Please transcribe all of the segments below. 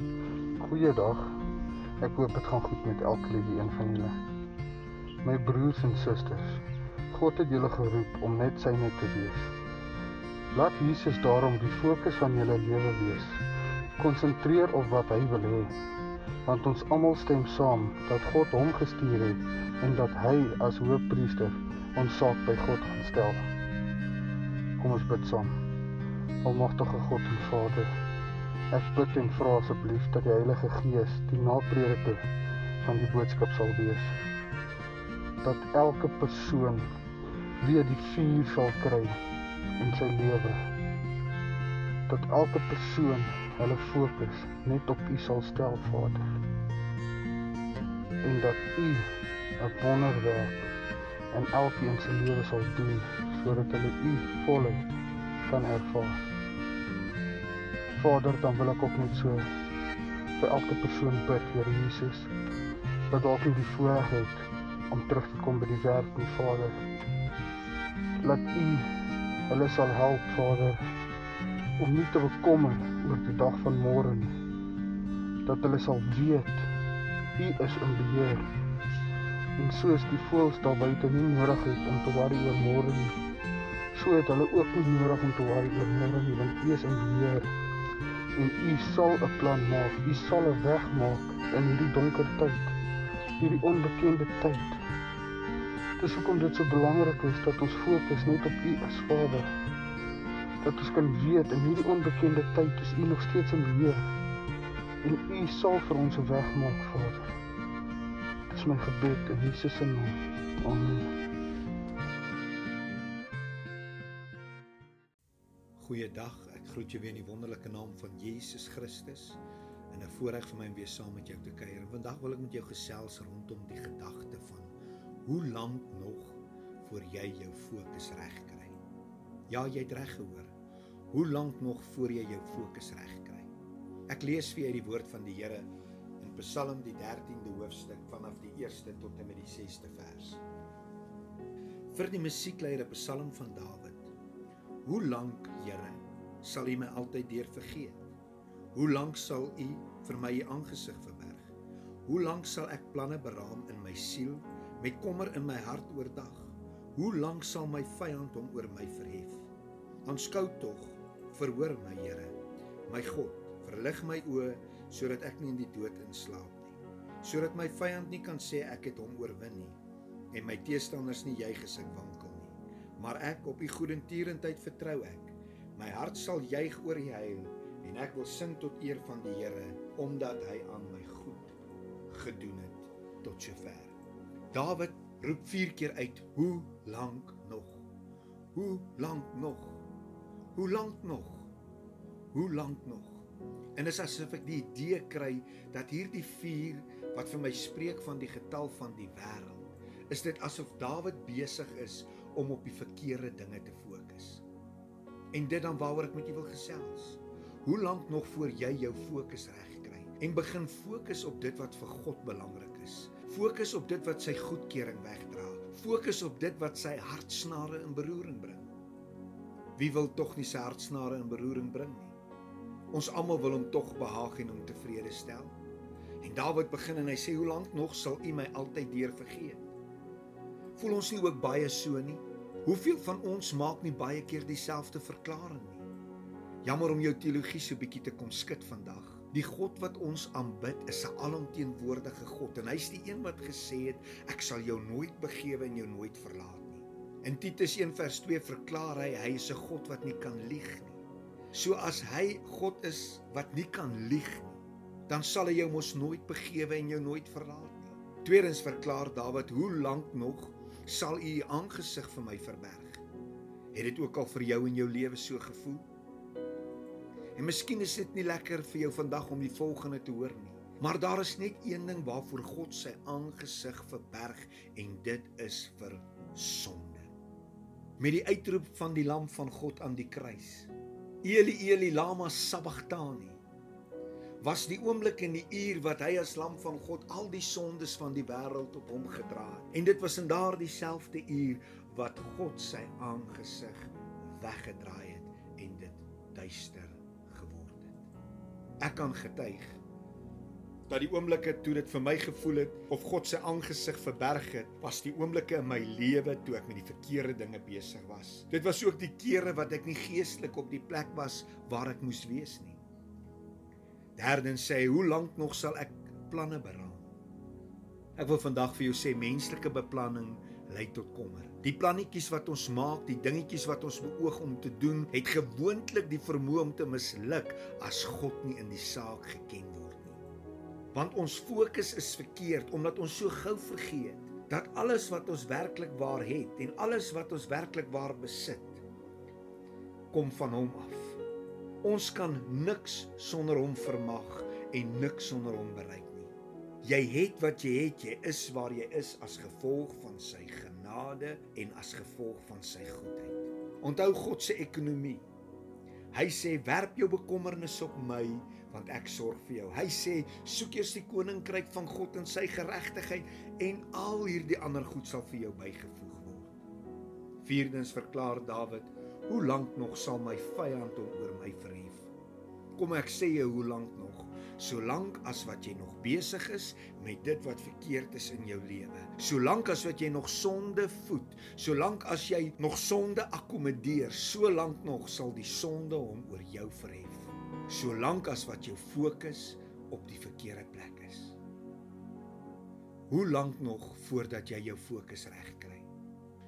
Goeiedag. Ek hoop dit gaan goed met elke liewe een van julle. My broers en susters, God het julle geroep om net syne te wees. Laat Jesus daarom die fokus van julle lewe wees. Konsentreer op wat hy wil hê. Want ons almal stem saam dat God hom gestuur het en dat hy as hoëpriester ons saak by God gaan stel. Kom ons bid saam. Almagtige God en Vader, Ek bid en vra asseblief dat die Heilige Gees die naprediker van die boodskap sal wees. Dat elke persoon weer die vuur sal kry in sy lewe. Dat elke persoon hulle fokus net op U sal stel, Vader. En dat U 'n wonderwerk in elkeen se lewe sal doen sodat hulle U volheid kan ervaar. Vader, dan wil ek ook net so vir elke persoon bid, Here Jesus, wat dalk nie die voorreg het om terug te kom by die werk nie, Vader. Laat U hulle sal help, Vader, om nie te bekommer oor die dag van môre nie. Dat hulle sal weet U is in beheer. En soos die voëls daar buite nie nodig het om te worry oor môre nie, so het hulle ook nie nodig om te worry oor môre nie, want U is in beheer en u sal 'n plan maak. U sal 'n weg maak in hierdie donker tyd. Hierdie onbekende tyd. Dis hoekom dit so belangrik is dat ons fokus net op u as Vader. Dat ons kan weet in hierdie onbekende tyd is u nog steeds in beheer. En u sal vir ons 'n weg maak, Vader. Dis my gebed in Jesus se naam. Amen. Goeiedag groet jou weer in die wonderlike naam van Jesus Christus. En 'n voorreg vir my om weer saam met jou te kuier. Vandag wil ek met jou gesels rondom die gedagte van hoe lank nog voor jy jou fokus reg kry. Ja, jy het reg gehoor. Hoe lank nog voor jy jou fokus reg kry? Ek lees vir jou die woord van die Here in Psalm die 13de hoofstuk vanaf die 1ste tot en met die 6ste vers. Vir die musiekleier 'n Psalm van Dawid. Hoe lank, Here, sal U my altyd deur vergeet? Hoe lank sal U vir my U aangesig verberg? Hoe lank sal ek planne beraam in my siel met kommer in my hart oordag? Hoe lank sal my vyand hom oor my verhef? Aanskou tog, verhoor my Here, my God, verlig my oë sodat ek nie in die dood inslaap nie, sodat my vyand nie kan sê ek het hom oorwin nie en my teestanders nie juig as ek wankel nie. Maar ek op U goedertierendheid vertrou ek. My hart sal juig oor U heil en ek wil sing tot eer van die Here omdat hy aan my goed gedoen het tot sover. Dawid roep 4 keer uit: "Hoe lank nog? Hoe lank nog? Hoe lank nog? Hoe lank nog?" En dit is asof ek die idee kry dat hierdie vuur wat vir my spreek van die getal van die wêreld, is dit asof Dawid besig is om op die verkeerde dinge te fokus. En dit dan waaroor ek met jou wil gesels. Hoe lank nog voor jy jou fokus reg kry en begin fokus op dit wat vir God belangrik is. Fokus op dit wat sy goedkeuring wegdra. Fokus op dit wat sy hartsnare in beroering bring. Wie wil tog nie sy hartsnare in beroering bring nie? Ons almal wil hom tog behaag en hom tevrede stel. En Dawid begin en hy sê hoe lank nog sal U my altyd deur vergeet? Voel ons nie ook baie so nie? Hoeveel van ons maak nie baie keer dieselfde verklaring nie? Jammer om jou teologie so bietjie te kom skud vandag. Die God wat ons aanbid is 'n alomteenwoordige God en hy's die een wat gesê het ek sal jou nooit begewe en jou nooit verlaat nie. In Titus 1:2 verklaar hy hy is 'n God wat nie kan lieg nie. So as hy God is wat nie kan lieg nie, dan sal hy jou mos nooit begewe en jou nooit verlaat nie. Tweedens verklaar Dawid hoe lank nog sal u u aangesig vir my verberg. Het dit ook al vir jou in jou lewe so gevoel? En miskien is dit nie lekker vir jou vandag om die volgende te hoor nie. Maar daar is net een ding waarvoor God sy aangesig verberg en dit is vir sonde. Met die uitroep van die lam van God aan die kruis. Eli Eli lama sabachthani was die oomblik en die uur wat hy as lam van God al die sondes van die wêreld op hom gedra het. En dit was in daardie selfde uur wat God sy aangesig weggedraai het en dit duister geword het. Ek kan getuig dat die oomblikke toe dit vir my gevoel het of God se aangesig verberg het, was die oomblikke in my lewe toe ek met die verkeerde dinge besig was. Dit was ook die kere wat ek nie geestelik op die plek was waar ek moes wees nie. Derdens sê hy, hoe lank nog sal ek planne beraam? Ek wil vandag vir jou sê menslike beplanning lei tot kommer. Die plannetjies wat ons maak, die dingetjies wat ons beoog om te doen, het gewoonlik die vermoë om te misluk as God nie in die saak geken word nie. Want ons fokus is verkeerd omdat ons so gou vergeet dat alles wat ons werklik waar het en alles wat ons werklik waar besit kom van hom af. Ons kan niks sonder hom vermag en niks sonder hom bereik nie. Jy het wat jy het, jy is waar jy is as gevolg van sy genade en as gevolg van sy goedheid. Onthou God se ekonomie. Hy sê werp jou bekommernis op my want ek sorg vir jou. Hy sê soek eers die koninkryk van God en sy geregtigheid en al hierdie ander goed sal vir jou bygevoeg word. Vierdens verklaar Dawid, hoe lank nog sal my vyand hom oor my verhef? Kom ek sê jou hoe lank nog? solank as wat jy nog besig is met dit wat verkeerd is in jou lewe. Solank as wat jy nog sonde voed, solank as jy nog sonde akkommodeer, solank nog sal die sonde hom oor jou verhef. Solank as wat jou fokus op die verkeerde plek is. Hoe lank nog voordat jy jou fokus reg kry?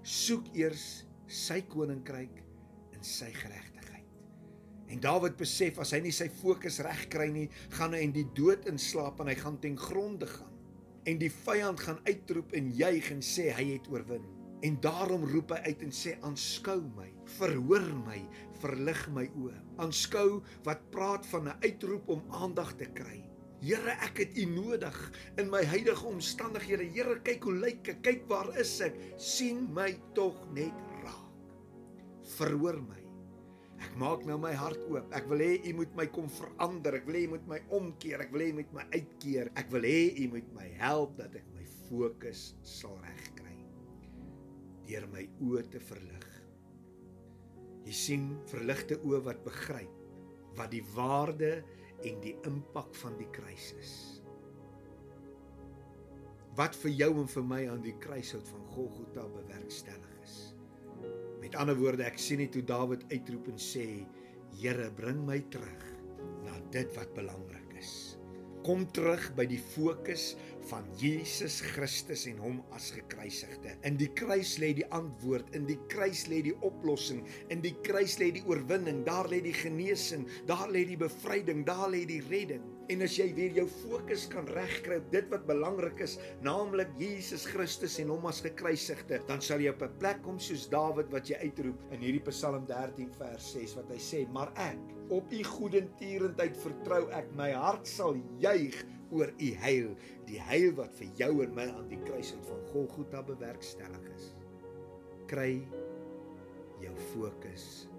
Soek eers sy koninkryk en sy geregtigheid. En Dawid besef as hy nie sy fokus reg kry nie, gaan hy in die dood inslaap en hy gaan ten gronde gaan. En die vyand gaan uitroep en juig en sê hy het oorwin. En daarom roep hy uit en sê aanskou my, verhoor my, verlig my oë. Aanskou wat praat van 'n uitroep om aandag te kry. Here, ek het U nodig in my huidige omstandighede. Here, kyk hoe lyk ek? Kyk waar is ek? sien my tog net raak. Verhoor my. Ek maak nou my hart oop. Ek wil hê U moet my kom verander. Ek wil hê U moet my omkeer. Ek wil hê U moet my uitkeer. Ek wil hê U moet my help dat ek my fokus sal regkry. Deur my oë te verlig. Jy sien verligte oë wat begryp wat die waarde en die impak van die kruis is. Wat vir jou en vir my aan die kruishout van Golgotha bewerkstellig Met ander woorde, ek sien net hoe Dawid uitroep en sê: Here, bring my terug na dit wat belangrik is. Kom terug by die fokus van Jesus Christus en hom as gekruisigde. In die kruis lê die antwoord, in die kruis lê die oplossing, in die kruis lê die oorwinning, daar lê die genesing, daar lê die bevryding, daar lê die redding. En as jy weer jou fokus kan regkry op dit wat belangrik is, naamlik Jesus Christus en hom as gekruisigde, dan sal jy op 'n plek kom soos Dawid wat jy uitroep in hierdie Psalm 13 vers 6 wat hy sê: "Maar ek, op u goedertierendheid vertrou ek, my hart sal juig oor u heil, die heil wat vir jou en my aan die kruis van Golgotha bewerkstellig is." Kry jou fokus